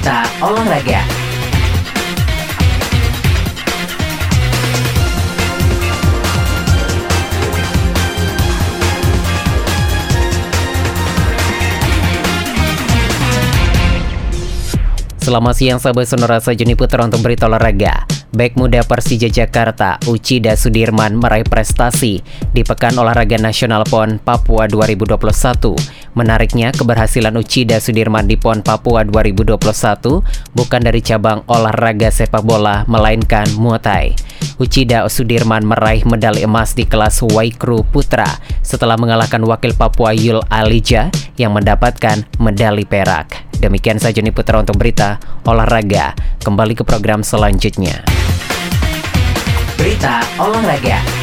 Berita olahraga. Selamat siang sahabat sonora Sajuni Putra untuk berita olahraga. Back muda Persija Jakarta, Uchida Sudirman meraih prestasi di Pekan Olahraga Nasional PON Papua 2021. Menariknya, keberhasilan Uchida Sudirman di PON Papua 2021 bukan dari cabang olahraga sepak bola, melainkan Muay Thai. Uchida Sudirman meraih medali emas di kelas Waikru Putra setelah mengalahkan wakil Papua Yul Alija yang mendapatkan medali perak. Demikian saja nih Putra untuk berita olahraga. Kembali ke program selanjutnya. Berita olahraga.